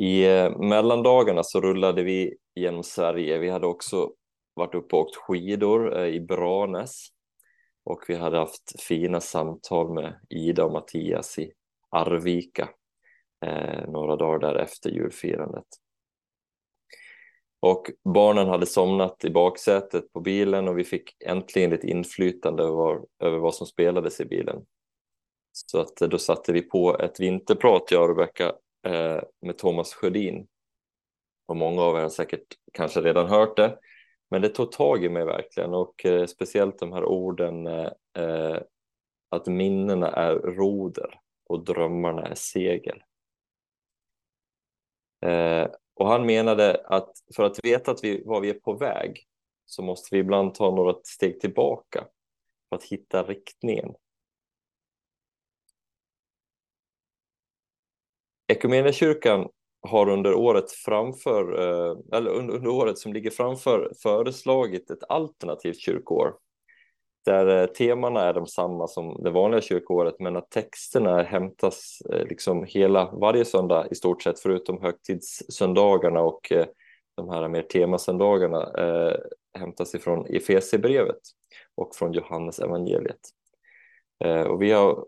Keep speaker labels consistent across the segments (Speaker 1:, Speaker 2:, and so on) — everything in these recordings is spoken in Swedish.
Speaker 1: I eh, mellandagarna så rullade vi genom Sverige. Vi hade också varit uppe och åkt skidor eh, i Branäs och vi hade haft fina samtal med Ida och Mattias i Arvika eh, några dagar därefter julfirandet. Och barnen hade somnat i baksätet på bilen och vi fick äntligen lite inflytande över, över vad som spelades i bilen. Så att eh, då satte vi på ett vinterprat, jag och Rebecka, eh, med Thomas Sjödin. Och många av er har säkert kanske redan hört det, men det tog tag i mig verkligen och eh, speciellt de här orden eh, eh att minnena är roder och drömmarna är segel. Eh, och han menade att för att veta att vi, var vi är på väg så måste vi ibland ta några steg tillbaka för att hitta riktningen. Equmeniakyrkan har under året framför, eh, eller under året som ligger framför föreslagit ett alternativt kyrkoår där eh, temana är de samma som det vanliga kyrkoåret men att texterna hämtas eh, liksom hela varje söndag i stort sett förutom högtidssöndagarna och de här mer temasöndagarna eh, hämtas ifrån Efesierbrevet och från Johannes evangeliet. Eh, och vi har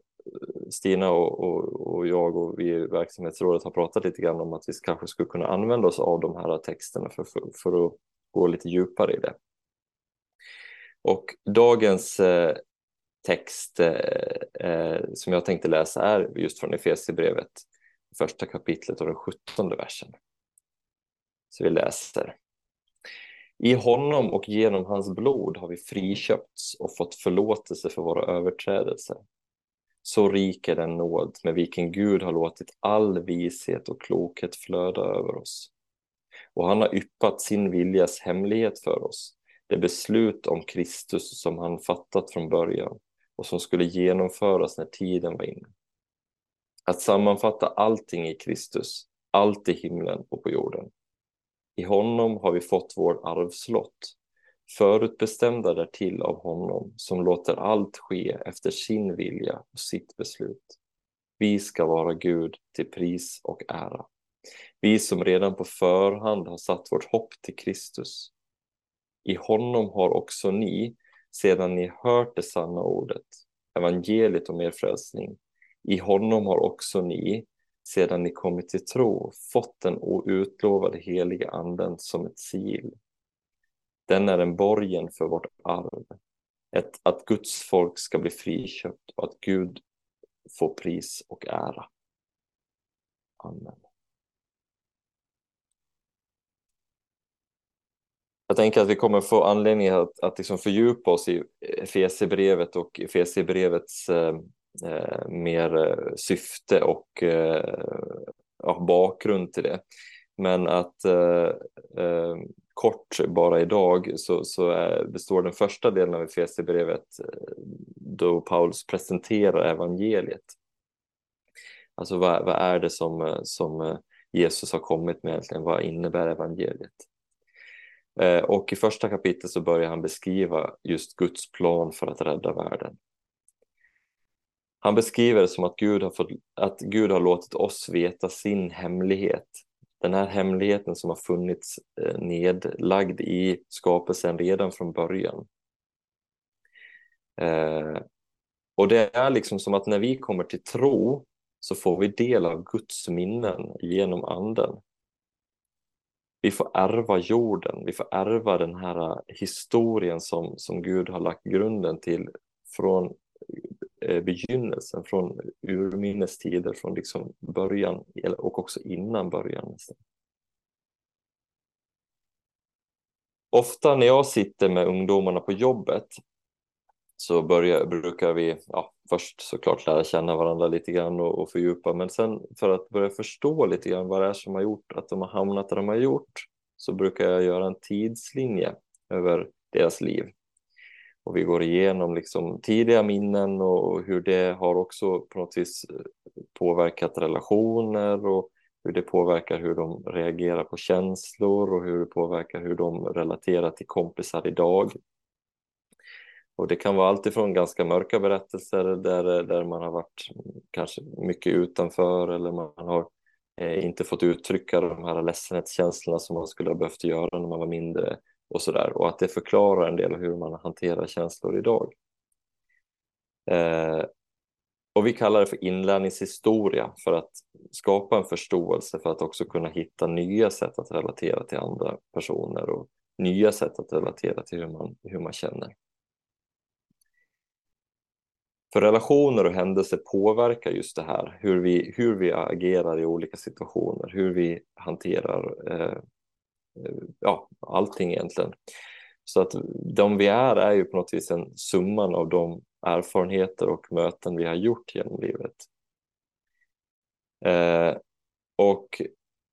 Speaker 1: Stina och, och, och, jag och vi i verksamhetsrådet har pratat lite grann om att vi kanske skulle kunna använda oss av de här texterna för, för, för att gå lite djupare i det. Och dagens eh, text eh, eh som jag tänkte läsa är just från Efesierbrevet, första kapitlet och den sjuttonde versen. Så vi läser. I honom och genom hans blod har vi friköpts och fått förlåtelse för våra överträdelser så rik är den nåd med vilken Gud har låtit all vishet och klokhet flöda över oss. Och han har yppat sin viljas hemlighet för oss, det beslut om Kristus som han fattat från början och som skulle genomföras när tiden var inne. Att sammanfatta allting i Kristus, allt i himlen och på jorden. I honom har vi fått vår arvslott förutbestämda därtill av honom som låter allt ske efter sin vilja och sitt beslut. Vi ska vara Gud till pris och ära. Vi som redan på förhand har satt vårt hopp till Kristus. I honom har också ni, sedan ni hört det sanna ordet, evangeliet om er frälsning, i honom har också ni, sedan ni kommit till tro, fått den outlovade heliga anden som ett sigill den är en borgen för vårt arv. Ett, att Guds folk ska bli friköpt och att Gud får pris och ära. Amen. Jag tänker att vi kommer få anledning att, att liksom fördjupa oss i Efesierbrevet och Efesierbrevets eh, eh mer eh, syfte och eh, ja, bakgrund till det. Men att eh, eh, kort bara idag så, så är, består den första delen av Efesierbrevet eh, då Paulus presenterar evangeliet. Alltså vad, vad är det som, eh, som eh, Jesus har kommit med egentligen? Vad innebär evangeliet? Och i första kapitlet så börjar han beskriva just Guds plan för att rädda världen. Han beskriver det som att Gud har, fått, att Gud har låtit oss veta sin hemlighet den här hemligheten som har funnits eh, nedlagd i skapelsen redan från början. Eh, och det är liksom som att när vi kommer till tro så får vi del av Guds minnen genom anden. Vi får ärva jorden, vi får ärva den här eh, historien som, som Gud har lagt grunden till från Eh, begynnelsen, från urminnes tider, från liksom början och också innan början. Ofta när jag sitter med ungdomarna på jobbet så börjar, brukar vi ja, först såklart lära känna varandra lite grann och, och fördjupa, men sen för att börja förstå lite grann vad det är som har gjort att de har hamnat där de har gjort så brukar jag göra en tidslinje över deras liv och vi går igenom liksom tidiga minnen och hur det har också på något vis eh, påverkat relationer och hur det påverkar hur de reagerar på känslor och hur det påverkar hur de relaterar till kompisar idag. Och det kan vara alltifrån ganska mörka berättelser där, eh, där man har varit mm, kanske mycket utanför eller man har eh, inte fått uttrycka de här ledsenhetskänslorna som man skulle ha behövt göra när man var mindre och sådär. Och att det förklarar en del av hur man hanterar känslor idag. Eh, och vi kallar det för inlärningshistoria för att skapa en förståelse för att också kunna hitta nya sätt att relatera till andra personer och nya sätt att relatera till hur man, hur man känner. För relationer och händelser påverkar just det här, hur vi, hur vi agerar i olika situationer, hur vi hanterar eh, eh ja, allting egentligen. Så att de vi är är ju på något vis en summan av de erfarenheter och möten vi har gjort genom livet. Eh, och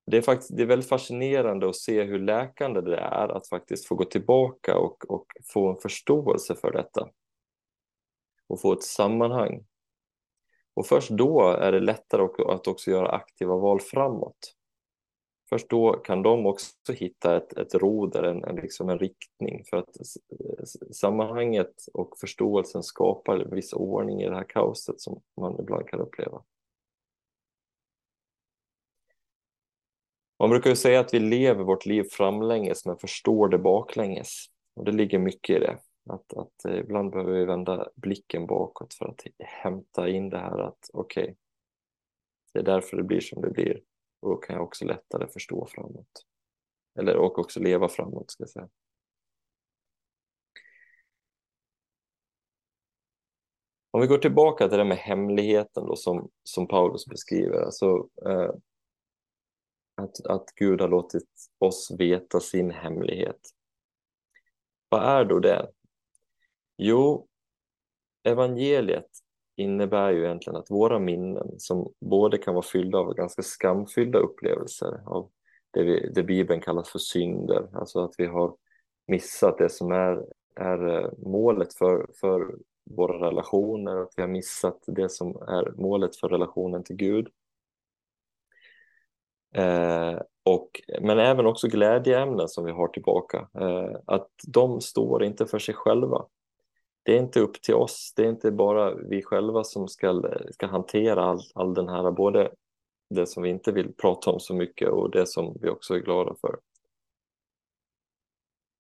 Speaker 1: det är, faktiskt, det är väldigt fascinerande att se hur läkande det är att faktiskt få gå tillbaka och, och få en förståelse för detta. Och få ett sammanhang. Och först då är det lättare att också göra aktiva val framåt. Först då kan de också hitta ett, ett roder, en, en, liksom en riktning. För att sammanhanget och förståelsen skapar en viss ordning i det här kaoset som man ibland kan uppleva. Man brukar ju säga att vi lever vårt liv framlänges men förstår det baklänges. Och det ligger mycket i det. Att, att eh, ibland behöver vi vända blicken bakåt för att hämta in det här att okej, okay, det är därför det blir som det blir. Och då kan jag också lättare förstå framåt. Eller och också leva framåt ska jag säga. Om vi går tillbaka till det med hemligheten då som, som Paulus beskriver. Alltså, eh, att, att Gud har låtit oss veta sin hemlighet. Vad är då det? Jo, evangeliet innebär ju egentligen att våra minnen som både kan vara fyllda av ganska skamfyllda upplevelser av det, vi, det Bibeln kallar för synder, alltså att vi har missat det som är, är eh, målet för, för våra relationer, att vi har missat det som är målet för relationen till Gud. Eh, och, men även också glädjeämnen som vi har tillbaka, eh, att de står inte för sig själva det är inte upp till oss, det är inte bara vi själva som ska, ska hantera all, all den här, både det som vi inte vill prata om så mycket och det som vi också är glada för.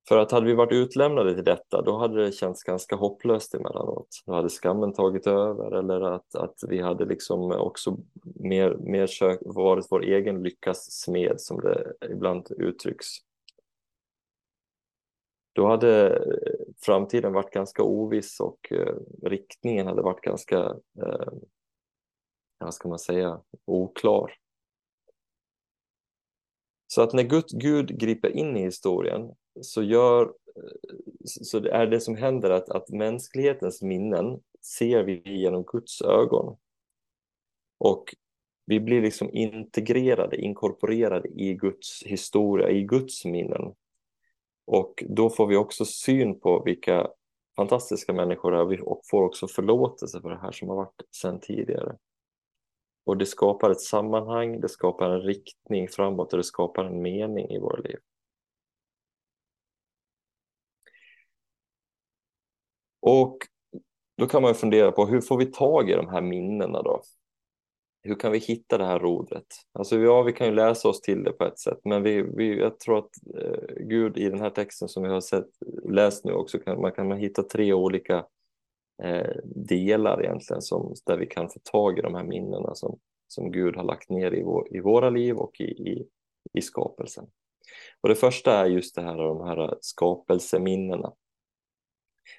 Speaker 1: För att hade vi varit utlämnade till detta, då hade det känts ganska hopplöst emellanåt. Då hade skammen tagit över eller att, att vi hade liksom också mer, mer kök, varit vår egen lyckas smed som det ibland uttrycks då hade framtiden varit ganska oviss och eh, riktningen hade varit ganska, eh, vad ska man säga, oklar. Så att när Gud, Gud griper in i historien så, gör, eh, så det är det som händer att, att mänsklighetens minnen ser vi genom Guds ögon. Och vi blir liksom integrerade, inkorporerade i Guds historia, i Guds minnen. Och då får vi också syn på vilka fantastiska människor det är och får också förlåtelse för det här som har varit sedan tidigare. Och det skapar ett sammanhang, det skapar en riktning framåt och det skapar en mening i våra liv. Och då kan man fundera på hur får vi tag i de här minnena då? Hur kan vi hitta det här rodret? Alltså ja, vi kan ju läsa oss till det på ett sätt, men vi, vi, jag tror att eh, Gud i den här texten som vi har sett, läst nu också, kan, man kan man hitta tre olika eh, delar egentligen som, där vi kan få tag i de här minnena som, som Gud har lagt ner i, vår, i våra liv och i, i, i skapelsen. Och det första är just det här, de här skapelseminnena.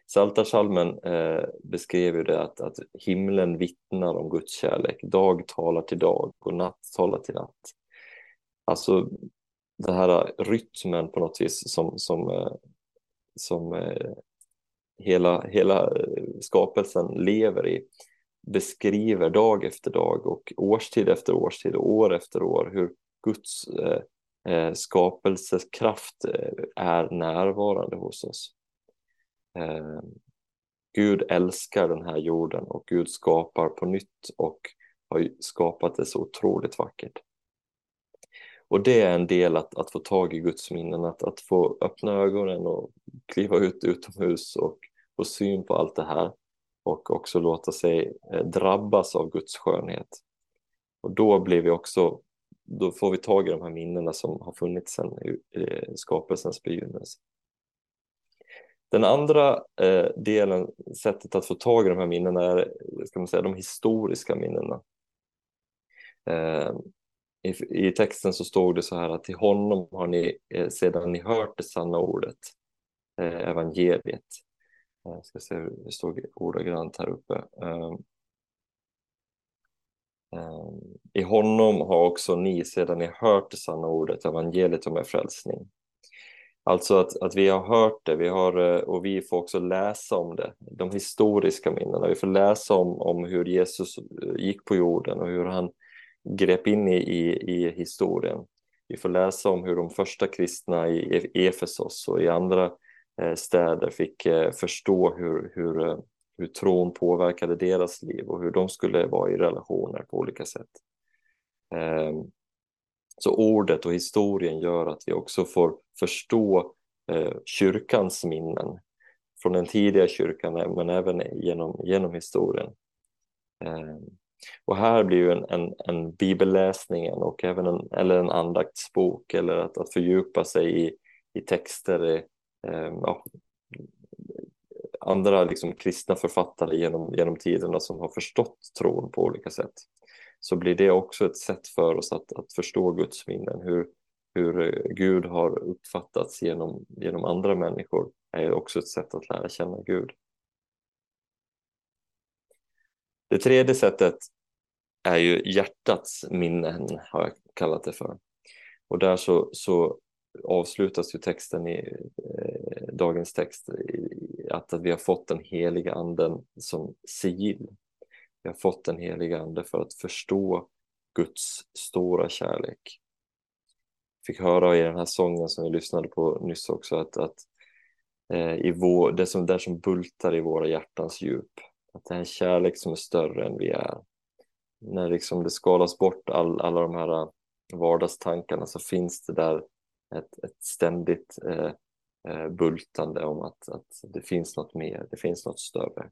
Speaker 1: Saltarsalmen eh, beskrev ju det att, att himlen vittnar om Guds kärlek. Dag talar till dag och natt talar till natt. Alltså den här rytmen på något vis som, som, eh, som eh, hela, hela eh, skapelsen lever i beskriver dag efter dag och årstid efter årstid och år efter år hur Guds eh, eh skapelsekraft eh, är närvarande hos oss. Eh, Gud älskar den här jorden och Gud skapar på nytt och har skapat det så otroligt vackert. Och det är en del att, att få tag i Guds minnen, att, att få öppna ögonen och kliva ut utomhus och få syn på allt det här och också låta sig eh, drabbas av Guds skönhet. Och då blir vi också då får vi tag i de här minnena som har funnits sedan eh, skapelsens begynnelse. Den andra eh, delen, sättet att få tag i de här minnena är ska man säga, de historiska minnena. Eh, i, I texten så stod det så här att till honom har ni eh, sedan ni hört det sanna ordet, eh, evangeliet. Jag ska se hur det stod ordagrant här uppe. Eh, eh, I honom har också ni sedan ni hört det sanna ordet, evangeliet om er frälsning. Alltså att, att vi har hört det vi har, eh, och vi får också läsa om det, de historiska minnena. Vi får läsa om, om hur Jesus eh, gick på jorden och hur han grep in i, i, i historien. Vi får läsa om hur de första kristna i e-, Efesos och i andra eh, städer fick förstå hur, hur, hur tron påverkade deras liv och hur de skulle vara i relationer på olika sätt. Ehm, så ordet och historien gör att vi också får förstå eh, kyrkans minnen från den tidiga kyrkan eh, men även genom, genom historien. Eh, och här blir ju en, en, en bibelläsning och även en, eller en andaktsbok eller att, att fördjupa sig i, i texter, eh, ehm, ja, andra liksom kristna författare genom, genom tiderna som har förstått tron på olika sätt så blir det också ett sätt för oss att, att förstå Guds minnen. Hur, hur eh, Gud har uppfattats genom, genom andra människor är också ett sätt att lära känna Gud. Det tredje sättet är ju hjärtats minnen, har jag kallat det för. Och där så, så avslutas ju texten i eh, dagens text i, att, att vi har fått den heliga anden som sigill. Vi har fått den heliga ande för att förstå Guds stora kärlek. Fick höra i den här sången som vi lyssnade på nyss också att, att eh, i vår, det som, där som bultar i våra hjärtans djup, att det är en kärlek som är större än vi är. När liksom det skalas bort all, alla de här eh, vardagstankarna så finns det där ett, ett ständigt eh, eh bultande om att, att det finns något mer, det finns något större.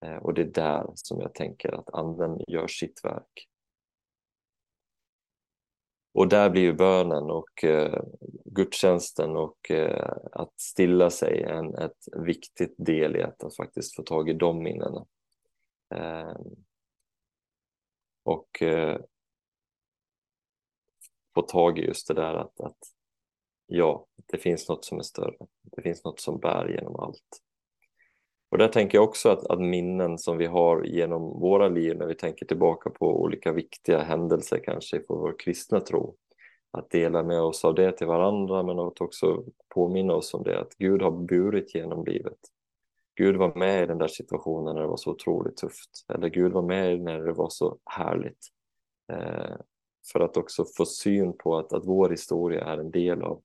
Speaker 1: Eh, och det är där som jag tänker att anden gör sitt verk. Och där blir ju bönen och eh, gudstjänsten och eh, att stilla sig en ett viktigt del i att, att faktiskt få tag i de minnena. Eh, och eh, få tag i just det där att, att ja, det finns något som är större. Det finns något som bär genom allt. Och där tänker jag också att, att, minnen som vi har genom våra liv när vi tänker tillbaka på olika viktiga händelser kanske för vår kristna tro. Att dela med oss av det till varandra men att också påminna oss om det att Gud har burit genom livet. Gud var med i den där situationen när det var så otroligt tufft. Eller Gud var med när det var så härligt. Eh, för att också få syn på att, att vår historia är en del av,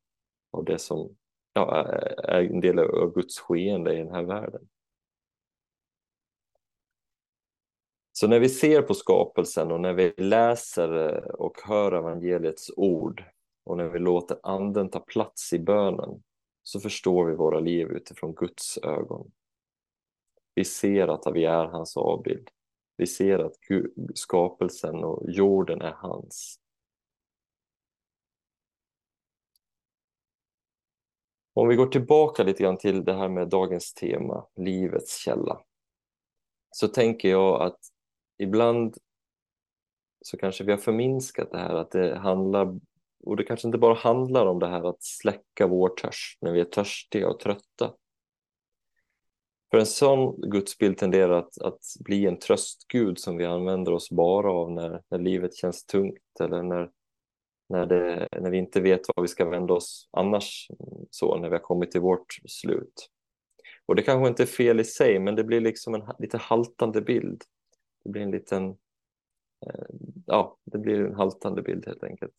Speaker 1: av det som ja, är en del av Guds skeende i den här världen. Så när vi ser på skapelsen och när vi läser eh, och hör evangeliets ord och när vi låter anden ta plats i bönen så förstår vi våra liv utifrån Guds ögon. Vi ser att vi är hans avbild. Vi ser att skapelsen och jorden är hans. Om vi går tillbaka lite grann till det här med dagens tema, livets källa, så tänker jag att ibland så kanske vi har förminskat det här att det handlar, och det kanske inte bara handlar om det här att släcka vår törst när vi är törstiga och trötta. För en sån gudsbild tenderar att, att bli en tröstgud som vi använder oss bara av när, när livet känns tungt eller när, när, det, när vi inte vet vad vi ska vända oss annars, så när vi har kommit till vårt slut. Och det kanske inte är fel i sig, men det blir liksom en lite haltande bild. Det blir en liten, eh, ja, det blir en haltande bild helt enkelt.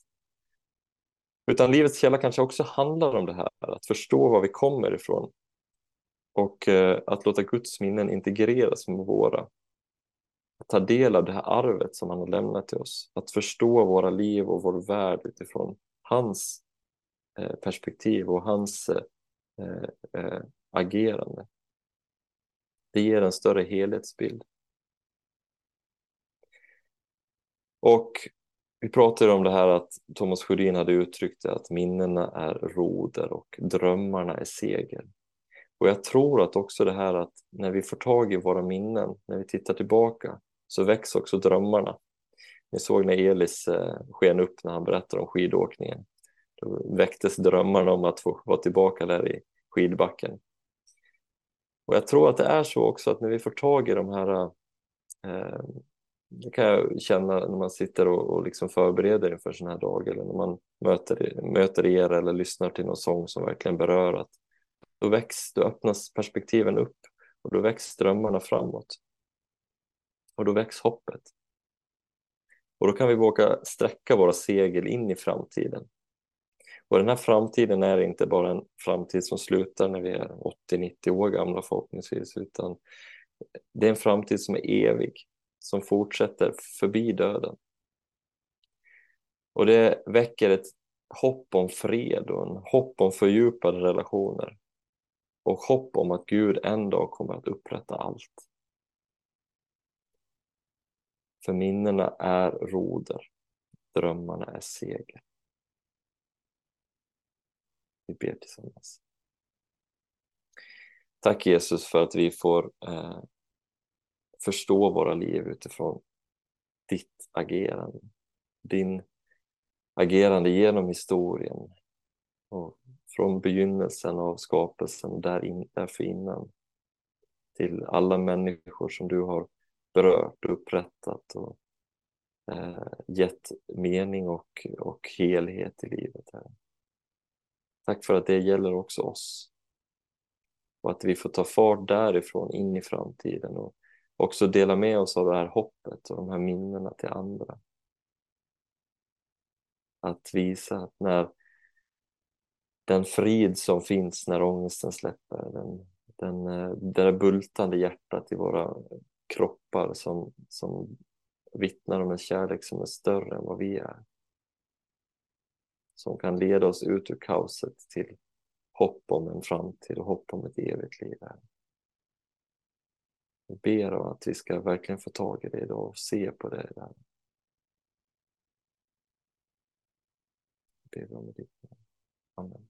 Speaker 1: Utan livets källa kanske också handlar om det här, att förstå var vi kommer ifrån och eh, att låta Guds minnen integreras med våra. Att ta del av det här arvet som han har lämnat till oss, att förstå våra liv och vår värld utifrån hans eh, perspektiv och hans eh, eh, agerande. Det ger en större helhetsbild. Och Vi pratade om det här att Thomas Sjödin hade uttryckt det att minnena är roder och drömmarna är seger. Och jag tror att också det här att när vi får tag i våra minnen, när vi tittar tillbaka, så väcks också drömmarna. Ni såg när Elis eh, sken upp när han berättade om skidåkningen. Då väcktes drömmarna om att få vara tillbaka där i skidbacken. Och jag tror att det är så också att när vi får tag i de här eh, det kan jag känna när man sitter och, och liksom förbereder inför sån här dag eller när man möter, möter er eller lyssnar till någon sång som verkligen berör att då väcks, då öppnas perspektiven upp och då väcks drömmarna framåt. Och då väcks hoppet. Och då kan vi våga sträcka våra segel in i framtiden. Och den här framtiden är inte bara en framtid som slutar när vi är 80-90 år gamla förhoppningsvis, utan det är en framtid som är evig, som fortsätter förbi döden. Och det väcker ett hopp om fred och en hopp om fördjupade relationer och hopp om att Gud en dag kommer att upprätta allt. För minnena är roder, drömmarna är seger. Vi ber tillsammans. Tack Jesus för att vi får eh, förstå våra liv utifrån ditt agerande. Din agerande genom historien och från begynnelsen av skapelsen där in, därför innan till alla människor som du har berört och upprättat och eh, gett mening och, och helhet i livet. Här. Tack för att det gäller också oss och att vi får ta fart därifrån in i framtiden och också dela med oss av det här hoppet och de här minnena till andra. Att visa att när den frid som finns när ångesten släpper, den, den, eh, det där bultande hjärtat i våra kroppar som, som vittnar om en kärlek som är större än vad vi är. Som kan leda oss ut ur kaoset till hopp om en framtid och hopp om ett evigt liv. Här. Jag ber om att vi ska verkligen få tag i det idag och se på det där. Jag ber om det. Amen.